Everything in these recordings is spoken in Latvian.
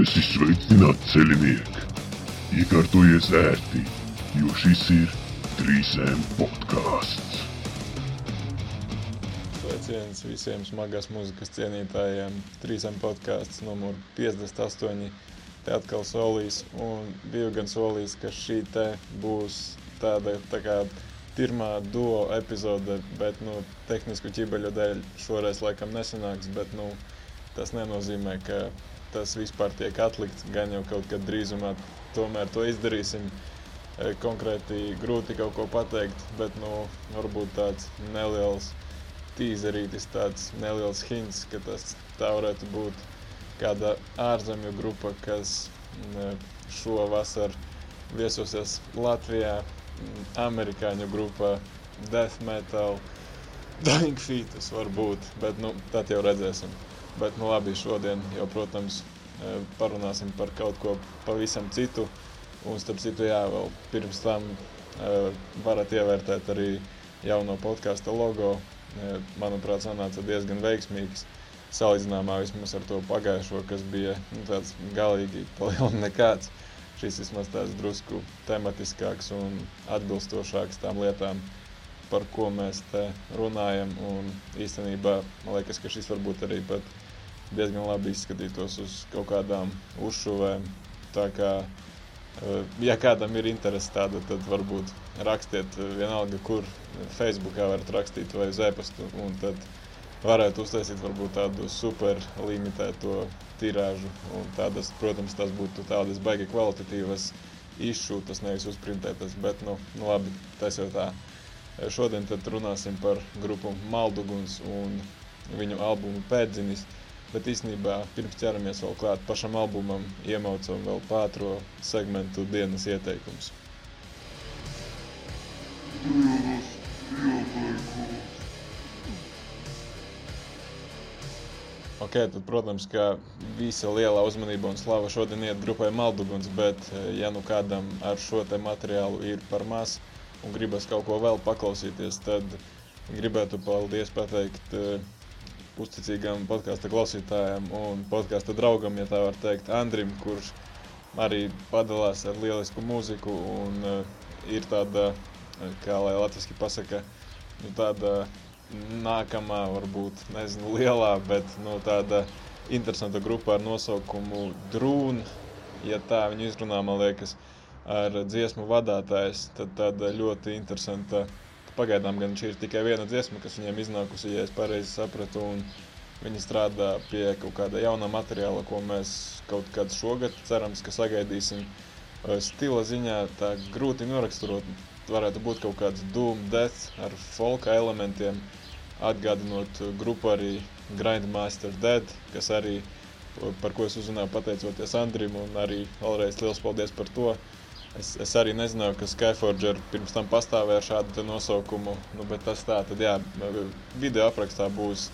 esi sveicināts ceļinieki! Iekārtojies ērti, jo šis ir trīsēm podkāsts. Sveiciens visiem smagās muzikas cienītājiem. Trīsam podkāsts numur 58. Te atkal solīs un biju gan solījis, ka šī te būs tāda tā kā pirmā duo epizode, bet nu, tehnisku ķibeļu dēļ šoreiz laikam nesanāks, bet nu, tas nenozīmē, ka tas vispār tiek atlikts. Gan jau kaut kad drīzumā tomēr to izdarīsim. E, konkrēti grūti kaut ko pateikt, bet nu, varbūt tāds neliels tīzerītis, tāds neliels hints, ka tas tā varētu būt kāda ārzemju grupa, kas šo vasaru viesosies Latvijā, amerikāņu grupa Death Metal, Dying Fetus varbūt, bet nu, tad jau redzēsim. Bet, nu, labi, šodien jau, protams, e, parunāsim par kaut ko pavisam citu. Un, starp citu, jā, vēl pirms tam e, varat ievērtēt arī jauno podkāstu logo. E, manuprāt, sanāca diezgan veiksmīgs. Salīdzinājumā vismaz ar to pagājušo, kas bija nu, tāds galīgi palielināts nekāds. Šis vismaz tāds drusku tematiskāks un atbilstošāks tām lietām, par ko mēs te runājam. Un īstenībā man liekas, ka šis varbūt arī pat diezgan labi izskatītos uz kaut kādām uzšuvēm. Tā kā, eh, ja kādam ir interese tāda, tad varbūt rakstiet eh, vienalga, kur Facebookā varat rakstīt vai uz e-pastu, un tad varētu uztaisīt varbūt tādu super limitēto tirāžu, un tādas, protams, tas būtu tādas baigi kvalitatīvas izšūtas, nevis uzprintētas, bet, nu, nu labi, tas jau tā. Šodien tad runāsim par grupu Malduguns un viņu albumu Pēdzinis. Bet īstenībā pirms ķeramies vēl klāt pašam albumam, iemaucam vēl pātro segmentu dienas ieteikums. Ok, tad, protams, ka visa lielā uzmanība un slava šodien iet grupai Malduguns, bet ja nu kādam ar šo te materiālu ir par maz un gribas kaut ko vēl paklausīties, tad gribētu paldies pateikt uzticīgam podkāstu klausītājam un podkāstu draugam, ja tā var teikt, Andrim, kurš arī padalās ar lielisku mūziku un uh, ir tāda, kā lai latviski pasaka, nu, tāda nākamā, varbūt, nezinu, lielā, bet nu, tāda interesanta grupa ar nosaukumu Drūn, ja tā viņu izrunā, man liekas, ar dziesmu vadātājs, tad tāda ļoti interesanta uh, Pagaidām gan šī ir tikai viena dziesma, kas viņiem iznākusi, ja es pareizi sapratu. Viņi strādā pie kaut kāda jauna materiāla, ko mēs kaut kad šogad cerams, ka sagaidīsim. Stila ziņā tā grūti noraksturot. Varētu būt kaut kāds doom death ar folka elementiem, atgādinot grupu arī Grindmaster Dead, kas arī, par ko es uzzināju pateicoties Andrim, un arī vēlreiz liels paldies par to. Es, es arī nezināju, ka Skyforger pirms tam pastāvēja šādu nosaukumu, nu, bet tas tā, tad jā, video aprakstā būs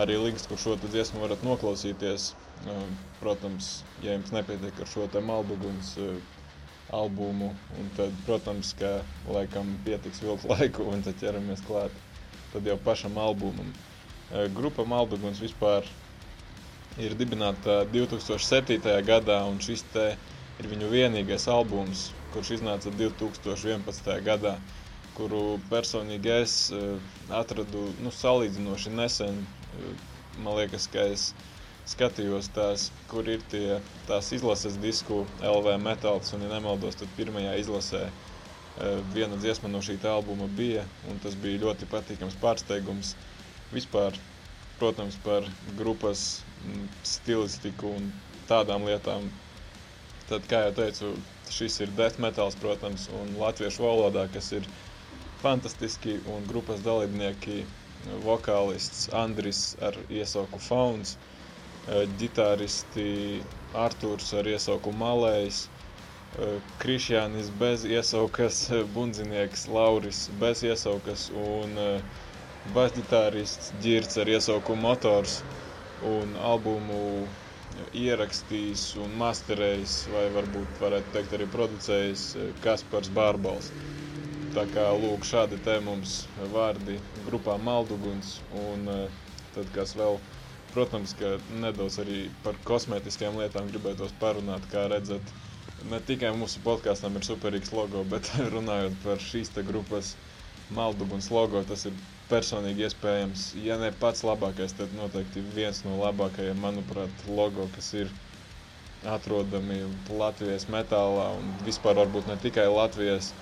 arī links, kur šo dziesmu varat noklausīties. Protams, ja jums nepietiek ar šo te Malbuguns albumu, un tad, protams, ka laikam pietiks vilkt laiku, un tad ķeramies klāt tad jau pašam albumam. Grupa Malbuguns vispār ir dibināta 2007. gadā, un šis te ir ir viņu vienīgais albums, kurš iznāca 2011. gadā, kuru personīgi es eh, atradu nu, salīdzinoši nesen. Eh, man liekas, ka es skatījos tās, kur ir tie, tās izlases disku LV metāls, un, ja nemaldos, tad pirmajā izlasē eh, viena dziesma no šī albuma bija, un tas bija ļoti patīkams pārsteigums. Vispār, protams, par grupas mm, stilistiku un tādām lietām Tad, kā jau teicu, šis ir death metals, protams, un latviešu valodā, kas ir fantastiski, un grupas dalībnieki vokālists Andris ar iesauku Fauns, eh, ģitāristi Artūrs ar iesauku Malējs, eh, Krišjānis bez iesaukas, bundzinieks Lauris bez iesaukas un eh, basģitārists Ģirts ar iesauku Motors un albumu ierakstījis un masterējis, vai varbūt varētu teikt arī producējis eh, Kaspars Bārbals. Tā kā lūk šādi te mums vārdi grupā Malduguns un eh, tad kas vēl protams, ka nedaudz arī par kosmētiskām lietām gribētos parunāt. Kā redzat, ne tikai mūsu podkāstam ir superīgs logo, bet runājot par šīs grupas malduguns logo, tas ir personīgi iespējams, ja ne pats labākais, tad noteikti viens no labākajiem, manuprāt, logo, kas ir atrodami Latvijas metālā un vispār varbūt ne tikai Latvijas.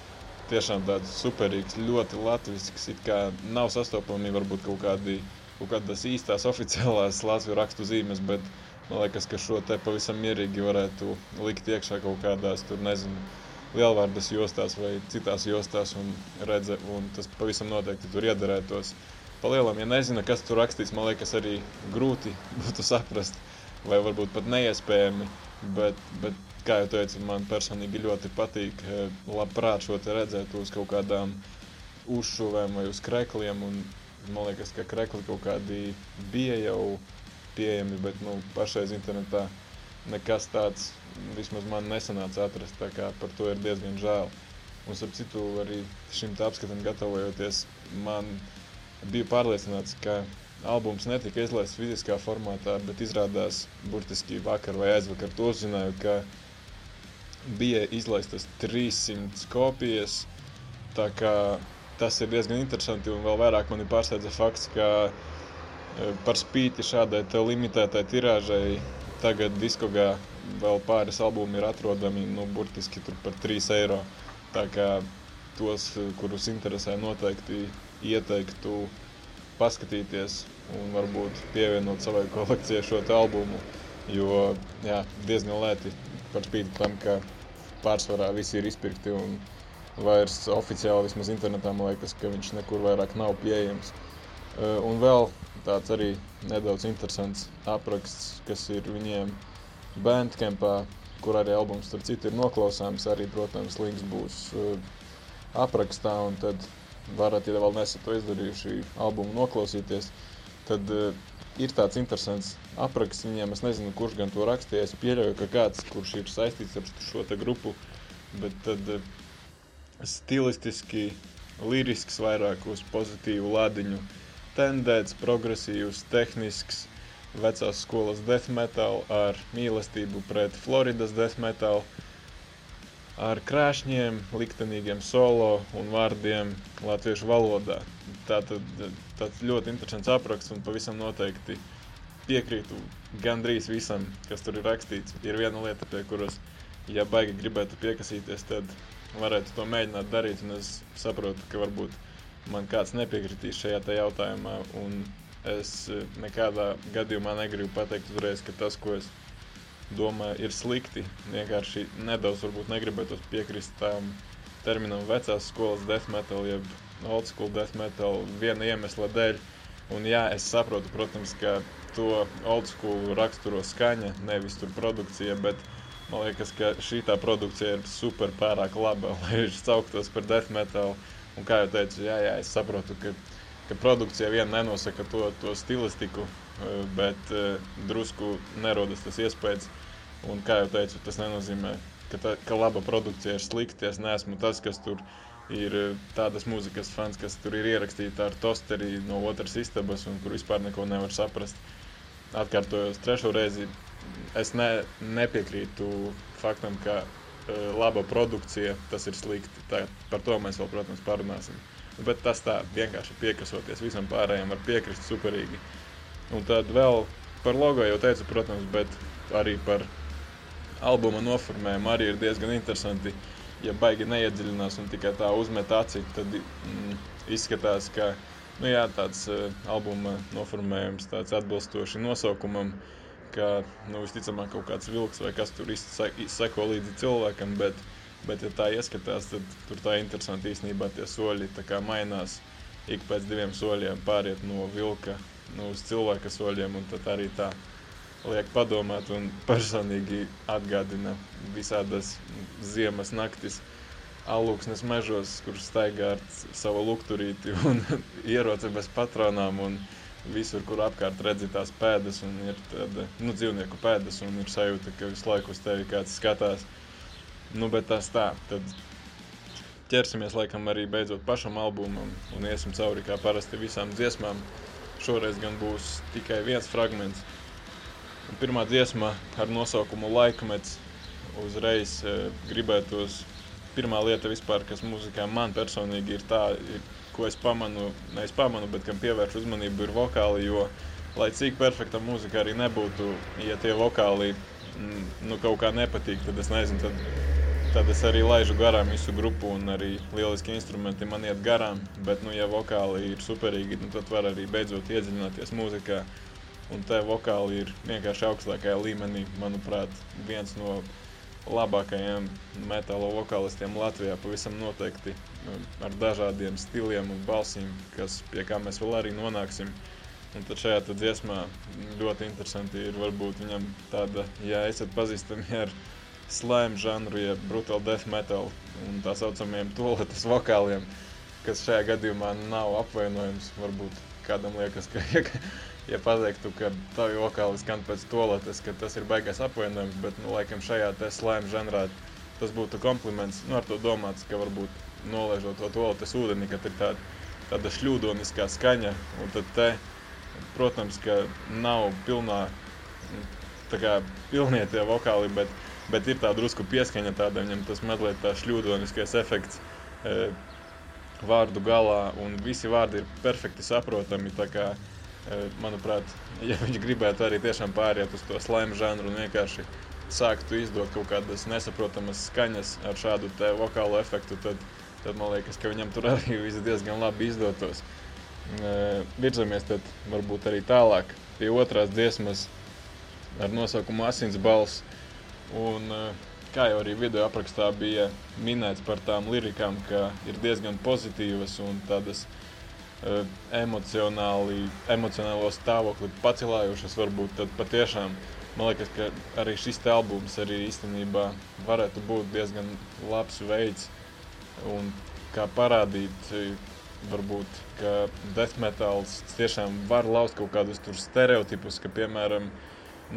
Tiešām tāds superīgs, ļoti latvisks, it kā nav sastopami varbūt kaut kādi kaut kādas īstās oficiālās Latvijas rakstu zīmes, bet man liekas, ka šo te pavisam mierīgi varētu likt iekšā kaut kādās, tur nezinu, lielvārdas jostās vai citās jostās un redze, un tas pavisam noteikti tur iederētos. Palielam, ja nezina, kas tur rakstīts, man liekas arī grūti būtu saprast, vai varbūt pat neiespējami, Bet, bet, kā jau teicu, man personīgi ļoti patīk eh, labprāt šo te redzēt uz kaut kādām uzšuvēm vai uz krekliem. Un, man liekas, ka krekli kaut kādi bija jau pieejami, bet nu, pašreiz internetā nekas tāds vismaz man nesanāca atrast. Tā kā par to ir diezgan žēl. Un, ap citu, arī šim apskatam gatavojoties, man bija pārliecināts, ka albums netika izlaists fiziskā formātā, bet izrādās burtiski vakar vai aizvakar to uzzināju, ka bija izlaistas 300 kopijas. Tā kā tas ir diezgan interesanti un vēl vairāk mani pārsteidza fakts, ka e, par spīti šādai limitētai tirāžai tagad diskogā vēl pāris albumi ir atrodami nu, burtiski par 3 eiro. Tā kā tos, kurus interesē, noteikti ieteiktu paskatīties un varbūt pievienot savai kolekcijai šo albumu. Jo jā, diezgan lēti par spīti tam, ka pārsvarā visi ir izpirkti un vairs oficiāli vismaz internetā man liekas, ka viņš nekur vairāk nav pieejams. Un vēl tāds arī nedaudz interesants apraksts, kas ir viņiem Bandcampā, kur arī albums starp citu ir noklausāms. Arī, protams, links būs aprakstā un tad varat, ja vēl nesat to izdarījuši, albumu noklausīties, tad uh, ir tāds interesants apraksts viņiem. Es nezinu, kurš gan to rakstīja. Es pieļauju, ka kāds, kurš ir saistīts ar šo grupu, bet tad uh, stilistiski, lirisks, vairāk uz pozitīvu ladiņu, tendēts, progresīvs, tehnisks, vecās skolas death metal ar mīlestību pret Floridas death metal ar krāšņiem, liktenīgiem solo un vārdiem latviešu valodā. Tātad tāds ļoti interesants apraksts un pavisam noteikti piekrītu gandrīz visam, kas tur ir rakstīts. Ir viena lieta, pie kuras, ja baigi gribētu piekasīties, tad varētu to mēģināt darīt. Un es saprotu, ka varbūt man kāds nepiekritīs šajā jautājumā. Es nekādā gadījumā negribu pateikt uzreiz, ka tas, ko es domāju, ir slikti. Vienkārši nedaudz varbūt negribētos piekrist tam terminam vecās skolas death metal, jeb old school death metal viena iemesla dēļ. Un jā, es saprotu, protams, ka to old school raksturo skaņa, nevis tur produkcija, bet man liekas, ka šī tā produkcija ir super pārāk laba, lai viņš sauktos par death metal. Un kā jau teicu, jā, jā, es saprotu, ka, ka produkcija vien nenosaka to, to stilistiku, eh, bet uh, drusku nerodas tas iespējas, Un, kā jau teicu, tas nenozīmē, ka, tā, ka laba produkcija ir slikta. Es neesmu tas, kas tur ir eh, tādas mūzikas fans, kas tur ir ierakstīta ar tosteri no otras istabas un kur vispār neko nevar saprast. Atkārtojos trešo reizi. Es ne, nepiekrītu faktam, ka laba produkcija tas ir slikti. Tā, par to mēs vēl, protams, parunāsim. Bet tas tā vienkārši piekasoties visam pārējiem, var piekrist superīgi. Un tad vēl par logo jau teicu, protams, bet arī par albuma noformējumi arī ir diezgan interesanti. Ja baigi neiedziļinās un tikai tā uzmet aci, tad mm, izskatās, ka nu, jā, tāds uh, albuma noformējums tāds atbilstoši nosaukumam, ka nu, visticamāk kaut kāds vilks vai kas tur izseko līdzi cilvēkam, bet, bet ja tā ieskatās, tad tur tā interesanti īstenībā tie soļi mainās. Ik pēc diviem soļiem pāriet no vilka nu, uz cilvēka soļiem, un tad arī tā liek padomāt un personīgi atgādina visādas ziemas naktis alūksnes mežos, kur staigā ar savu lukturīti un ieroci bez patronām un visur, kur apkārt redzi tās pēdas un ir tāda, nu, dzīvnieku pēdas un ir sajūta, ka visu laiku uz tevi kāds skatās. Nu, bet tas tā, tad ķersimies laikam arī beidzot pašam albumam un iesim cauri kā parasti visām dziesmām. šoreiz gan būs tikai viens fragments. Un pirmā dziesma ar nosaukumu Laikmets uzreiz gribētos. Pirmā lieta vispār, kas mūzikā man personīgi ir tā, ir, ko es pamanu, ne es pamanu, bet kam pievēršu uzmanību, ir vokāli, jo lai cik perfekta mūzika arī nebūtu, ja tie vokāli mm, nu, kaut kā nepatīk, tad es nezinu, tad, tad es arī laižu garām visu grupu un arī lieliski instrumenti man iet garām, bet, nu, ja vokāli ir superīgi, nu, tad var arī beidzot iedziļināties mūzikā, un te vokāli ir vienkārši augstākajā līmenī, manuprāt, viens no labākajiem metāla vokālistiem Latvijā pavisam noteikti ar dažādiem stiliem un balsīm, kas, pie kā mēs vēl arī nonāksim. Un tad šajā tad dziesmā ļoti interesanti ir varbūt viņam tāda, ja esat pazīstami ar slime žanru, ja brutal death metal un tā saucamajiem toaletes vokāliem, kas šajā gadījumā nav apvainojums. Varbūt kādam liekas, ka, ja, ja pateiktu, ka tavi vokāli skan pēc toaletes, ka tas ir baigais apvainojums, bet, nu, laikam šajā te slime žanrā tas būtu kompliments. Nu, ar to domāts, ka varbūt nolaižot to toaletes ūdeni, ka ir tāda, tāda šļūdoniskā skaņa. Un tad te, protams, ka nav pilnā, tā kā pilnie tie vokāli, bet, bet ir tā drusku pieskaņa tāda, viņam tas mazliet tā šļūdoniskais efekts e, vārdu galā, un visi vārdi ir perfekti saprotami, tā kā, e, manuprāt, ja viņš gribētu arī tiešām pāriet uz to slime žanru un vienkārši sāktu izdot kaut kādas nesaprotamas skaņas ar šādu te vokālu efektu, tad, tad man liekas, ka viņam tur arī viss diezgan labi izdotos. Virzamies tad varbūt arī tālāk pie otrās dziesmas ar nosaukumu Asins balss. Un, kā jau arī video aprakstā bija minēts par tām lirikām, ka ir diezgan pozitīvas un tādas uh, emocionāli, emocionālo stāvokli pacelājušas, varbūt tad patiešām man liekas, ka arī šis albums arī īstenībā varētu būt diezgan labs veids un kā parādīt, varbūt, ka death metals tiešām var lauzt kaut kādus tur stereotipus, ka, piemēram,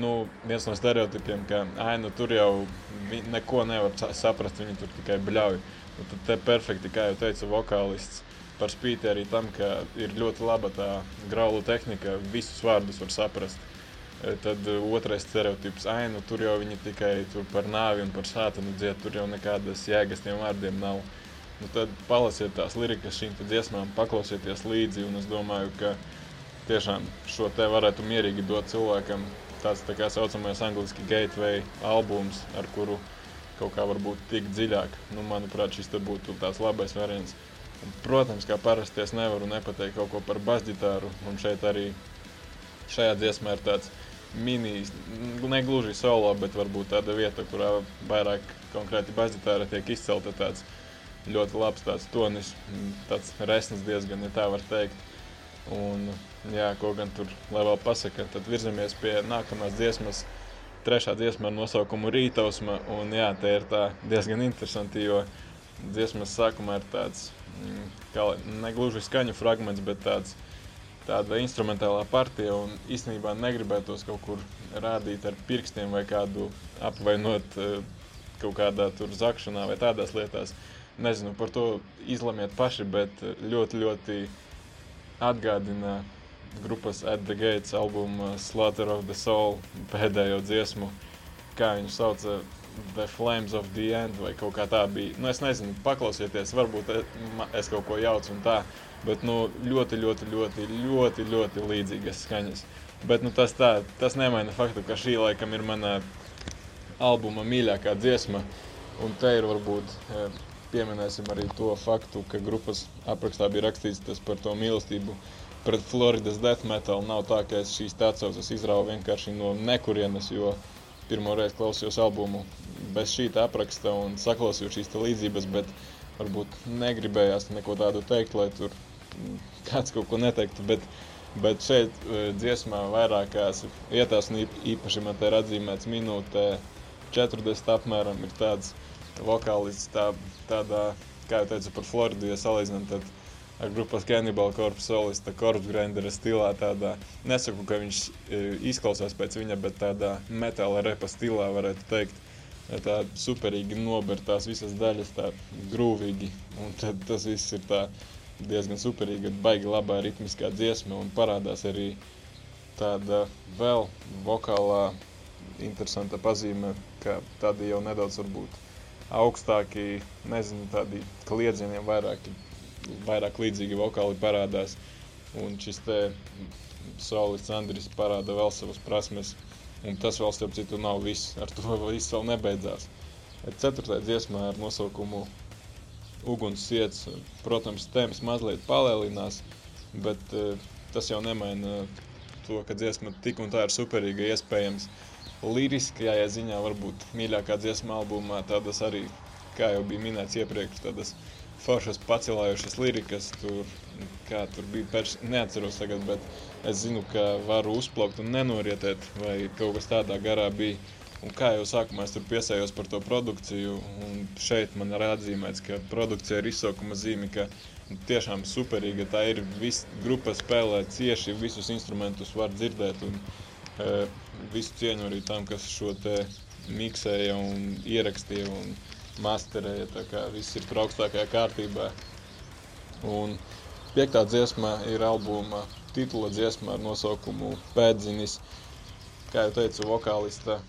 nu, viens no stereotipiem, ka, ai, nu, tur jau neko nevar saprast, viņi tur tikai bļauj. Nu, tad te perfekti, kā jau teica vokālists, par spīti arī tam, ka ir ļoti laba tā graulu tehnika, visus vārdus var saprast. Tad otrais stereotips, ah, nu tur jau viņi tikai par nāvi un par sātanu dzied, tur jau nekādas jēgas tiem vārdiem nav. Nu, tad palasiet tās lirikas šīm dziesmām, paklausieties līdzi, un es domāju, ka tiešām šo te varētu mierīgi dot cilvēkam tāds tā kā saucamais angliski gateway albums, ar kuru kaut kā varbūt tik dziļāk. Nu, manuprāt, šis te būtu tāds labais variants. Protams, kā parasti es nevaru nepateikt kaut ko par basģitāru, un šeit arī šajā dziesmā ir tāds mini, ne gluži solo, bet varbūt tāda vieta, kurā vairāk konkrēti bazitāra tiek izcelta tāds ļoti labs tāds tonis, tāds resns diezgan, ja tā var teikt. Un, jā, ko gan tur, lai vēl pasaka, tad virzamies pie nākamās dziesmas, trešā dziesma ar nosaukumu Rītausma, un jā, te ir tā diezgan interesanti, jo dziesmas sākumā ir tāds, mm, negluži skaņu fragments, bet tāds tāda instrumentālā partija, un īstenībā negribētos kaut kur rādīt ar pirkstiem vai kādu apvainot eh, kaut kādā tur zakšanā vai tādās lietās. Nezinu, par to izlemiet paši, bet ļoti, ļoti atgādina grupas At the Gates albuma Slaughter of the Soul pēdējo dziesmu, kā viņu sauca The Flames of the End vai kaut kā tā bija. Nu, es nezinu, paklausieties, varbūt es kaut ko jaucu un tā, bet nu, ļoti, ļoti, ļoti, ļoti, ļoti līdzīgas skaņas. Bet nu, tas, tā, tas nemaina faktu, ka šī laikam ir mana albuma mīļākā dziesma. Un te ir varbūt e, pieminēsim arī to faktu, ka grupas aprakstā bija rakstīts tas par to mīlestību pret Floridas death metal. Nav tā, ka es šīs tācaucas izrauju vienkārši no nekurienes, jo pirmo reizi klausījos albumu bez šī apraksta un saklausīju šīs līdzības, bet varbūt negribējās neko tādu teikt, lai tur kāds kaut ko neteiktu, bet, bet šeit e, dziesmā vairākās vietās, un īpaši man te ir atzīmēts minūtē 40 apmēram, ir tāds vokālists tā, tādā, kā jau teicu par Floridu, ja salīdzinām, tad grupas Cannibal Corpse solista Corpse Grindera stilā tādā, nesaku, ka viņš e, izklausās pēc viņa, bet tādā metāla repa stilā varētu teikt, tā superīgi nober tās visas daļas tā grūvīgi, un tad tas viss ir tā diezgan superīga, baigi labā ritmiskā dziesma un parādās arī tāda vēl vokālā interesanta pazīme, ka tādi jau nedaudz varbūt augstāki, nezinu, tādi kliedzieniem vairāk, vairāk līdzīgi vokāli parādās. Un šis te solists Andris parāda vēl savas prasmes, un tas vēl, starp citu, nav viss. Ar to viss vēl nebeidzās. Ceturtajā dziesmā ar nosaukumu Uguns iets, protams, tēmas mazliet palielinās, bet uh, tas jau nemaina to, ka dziesma tik un tā ir superīga. Iespējams, liriskajā ziņā varbūt mīļākā dziesma albumā tādas arī, kā jau bija minēts iepriekš, tādas foršas pacelājušas lirikas, tur, kā tur bija, pēc, neatceros tagad, bet es zinu, ka varu uzplaukt un nenorietēt, vai kaut kas tādā garā bija. Un kā jau sākumā es tur piesējos par to produkciju, un šeit man ir atzīmēts, ka produkcija ir izsaukuma zīme, ka tiešām superīga tā ir. Visa grupa spēlē cieši, visus instrumentus var dzirdēt, un e, visu cieņu arī tam, kas šo te miksēja un ierakstīja un masterēja, tā kā viss ir augstākajā kārtībā. Un piektā dziesma ir albuma titula dziesma ar nosaukumu Pēdzinis. Kā jau teicu, vokālista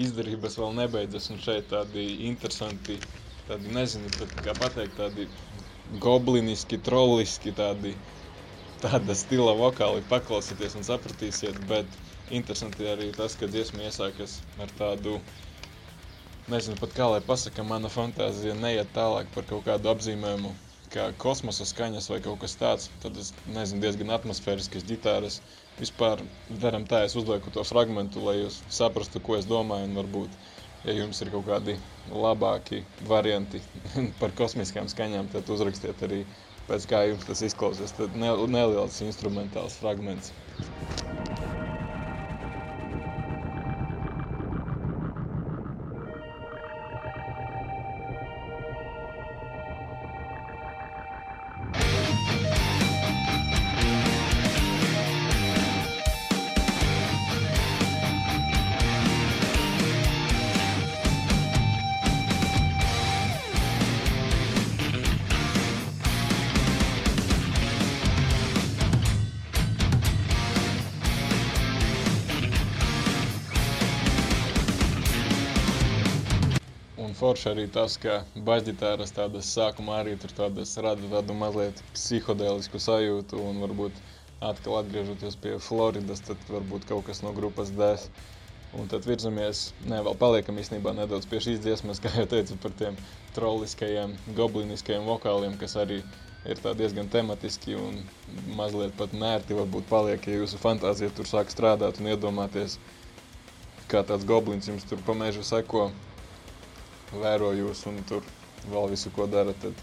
izdarības vēl nebeidzas. Un šeit tādi interesanti, tādi nezinu, kā pateikt, tādi gobliniski, trolliski, tādi, tāda stila vokāli paklausieties un sapratīsiet. Bet interesanti arī tas, ka dziesma iesākas ar tādu, nezinu pat kā lai pasaka, mana fantāzija neiet tālāk par kaut kādu apzīmējumu kā kosmosa skaņas vai kaut kas tāds. Tad es nezinu, diezgan atmosfēriskas ģitāras. Vispār daram tā, es uzlieku to fragment, lai jūs saprastu, ko es domāju. Varbūt, ja jums ir kaut kādi labāki varianti par kosmiskām skaņām, tad uzrakstiet arī pēc kā jums tas izklausās. Tad neliels instrumentāls fragments. Forši arī tas, ka bažģitāras tādas sākumā arī tur tādas rada tādu mazliet psihodēlisku sajūtu un varbūt atkal atgriežoties pie Floridas, tad varbūt kaut kas no grupas dēs. Un tad virzamies, ne, vēl paliekam īstenībā nedaudz pie šīs dziesmas, kā jau teicu, par tiem trolliskajiem, gobliniskajiem vokāliem, kas arī ir diezgan tematiski un mazliet pat nērti varbūt paliek, ja jūsu fantāzija tur sāk strādāt un iedomāties, kā tāds goblins jums tur pa mežu seko vēro jūs un tur vēl visu, ko dara, tad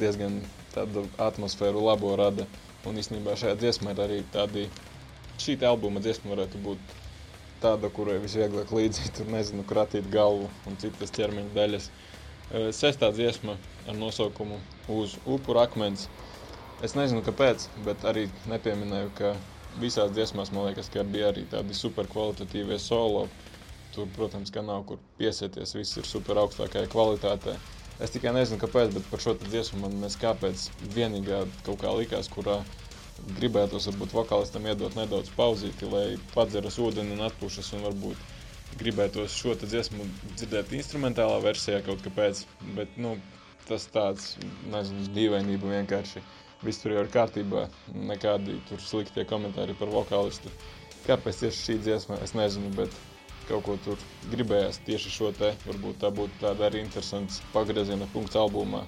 diezgan tādu atmosfēru labo rada. Un īstenībā šajā dziesmā ir arī tādi, šī albuma dziesma varētu būt tāda, kurai visvieglāk līdzi, tur nezinu, kratīt galvu un citas ķermeņa daļas. Sestā dziesma ar nosaukumu Uz upuru akmens. Es nezinu, kāpēc, bet arī nepieminēju, ka visās dziesmās, man liekas, ka bija arī tādi super kvalitatīvie solo, Tur, protams, ka nav kur piesieties, viss ir super augstākajā kvalitātē. Es tikai nezinu, kāpēc, bet par šo dziesmu man kāpēc vienīgā kaut kā likās, kurā gribētos varbūt vokālistam iedot nedaudz pauzīti, lai padzeras ūdeni un atpūšas un varbūt gribētos šo dziesmu dzirdēt instrumentālā versijā kaut kāpēc, bet, nu, tas tāds, nezinu, dīvainība vienkārši. Viss tur jau ir kārtībā, nekādi tur sliktie komentāri par vokālistu. Kāpēc tieši šī dziesma, es nezinu, bet kaut ko tur gribējās tieši šo te, varbūt tā būtu tāda arī interesants pagrieziena punkts albumā.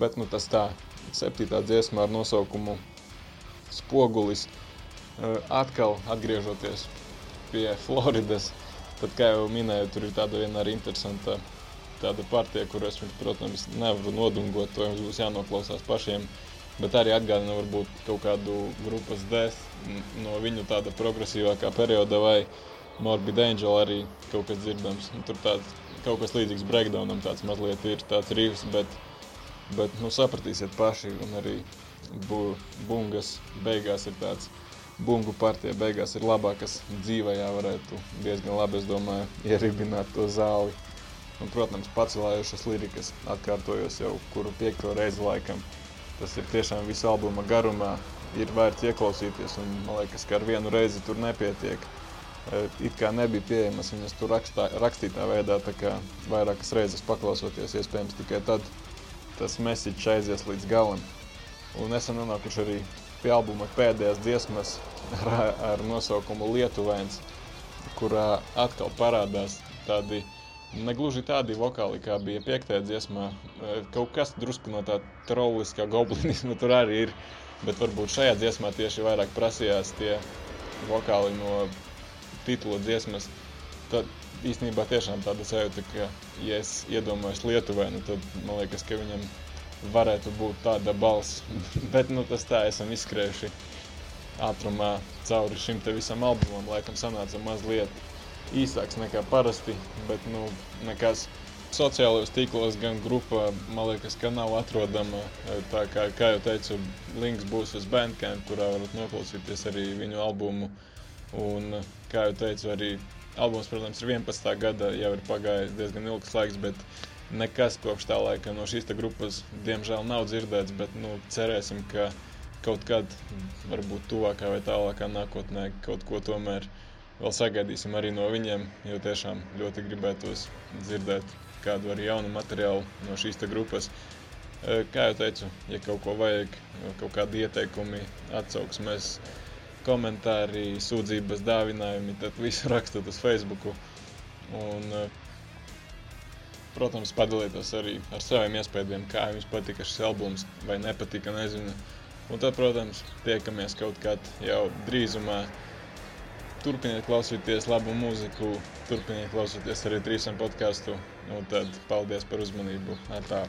Bet nu tas tā, septītā dziesma ar nosaukumu Spogulis, atkal atgriežoties pie Floridas, tad, kā jau minēju, tur ir tāda viena arī interesanta tāda partija, kur es, protams, nevaru nodungot, to jums būs jānoklausās pašiem, bet arī atgādina varbūt kaut kādu grupas D no viņu tāda progresīvākā perioda vai uh, Morbid Angel arī kaut kas dzirdams. Nu, tur tāds kaut kas līdzīgs breakdownam, tāds mazliet ir tāds rīvs, bet, bet nu, sapratīsiet paši. Un arī bu, bungas beigās ir tāds. Bungu partija beigās ir labā, kas dzīvajā varētu diezgan labi, es domāju, ieribināt to zāli. Un, protams, pacelājušas lirikas atkārtojos jau kuru piekto reizi laikam. tas ir tiešām visu albuma garumā. Ir vērts ieklausīties, un man liekas, ka ar vienu reizi tur nepietiek. It kā nebija pieejamas viņas tur rakstā, rakstītā veidā, tā kā vairākas reizes paklausoties, iespējams tikai tad tas message aizies līdz galam. Un esam nonākuši arī pie albuma pēdējās dziesmas ar, ar nosaukumu Lietuvēns, kurā atkal parādās tādi negluži tādi vokāli, kā bija piektajā dziesmā. Kaut kas drusku no tā trolliskā goblinisma tur arī ir, bet varbūt šajā dziesmā tieši vairāk prasījās tie vokāli no titula dziesmas. Tad īstenībā tiešām tāda sajūta, ka, ja es iedomājos Lietuvēnu, tad man liekas, ka viņam varētu būt tāda balss. Bet nu, tas tā esam izskrējuši ātrumā cauri šim te visam albumam. Laikam sanāca mazliet īsāks nekā parasti, bet nu, nekas sociālajos tīklos, gan grupā, man liekas, ka nav atrodama. Tā kā, kā jau teicu, links būs uz Bandcamp, kurā varat noklausīties arī viņu albumu. Un, kā jau teicu, arī albums, protams, ir 11. gada, jau ir pagājis diezgan ilgs laiks, bet nekas kopš tā laika no šīs grupas, diemžēl, nav dzirdēts. Bet nu, cerēsim, ka kaut kad, varbūt tuvākā vai tālākā nākotnē, kaut ko tomēr vēl sagaidīsim arī no viņiem. Jo tiešām ļoti gribētos dzirdēt kādu arī jaunu materiālu no šīs grupas. Kā jau teicu, ja kaut ko vajag, kaut kādi ieteikumi, atsauksmes, komentāri, sūdzības, dāvinājumi, tad visu rakstot uz Facebook. Un, e, Protams, padalīties arī ar saviem iespējām, kā jums patika šis albums, vai nepatika, nezinu. Un tad, protams, tiekamies kaut kad jau drīzumā. Turpiniet klausīties labu mūziku, turpiniet klausīties arī trīsam podkāstu. Un tad paldies par uzmanību. Ar tā.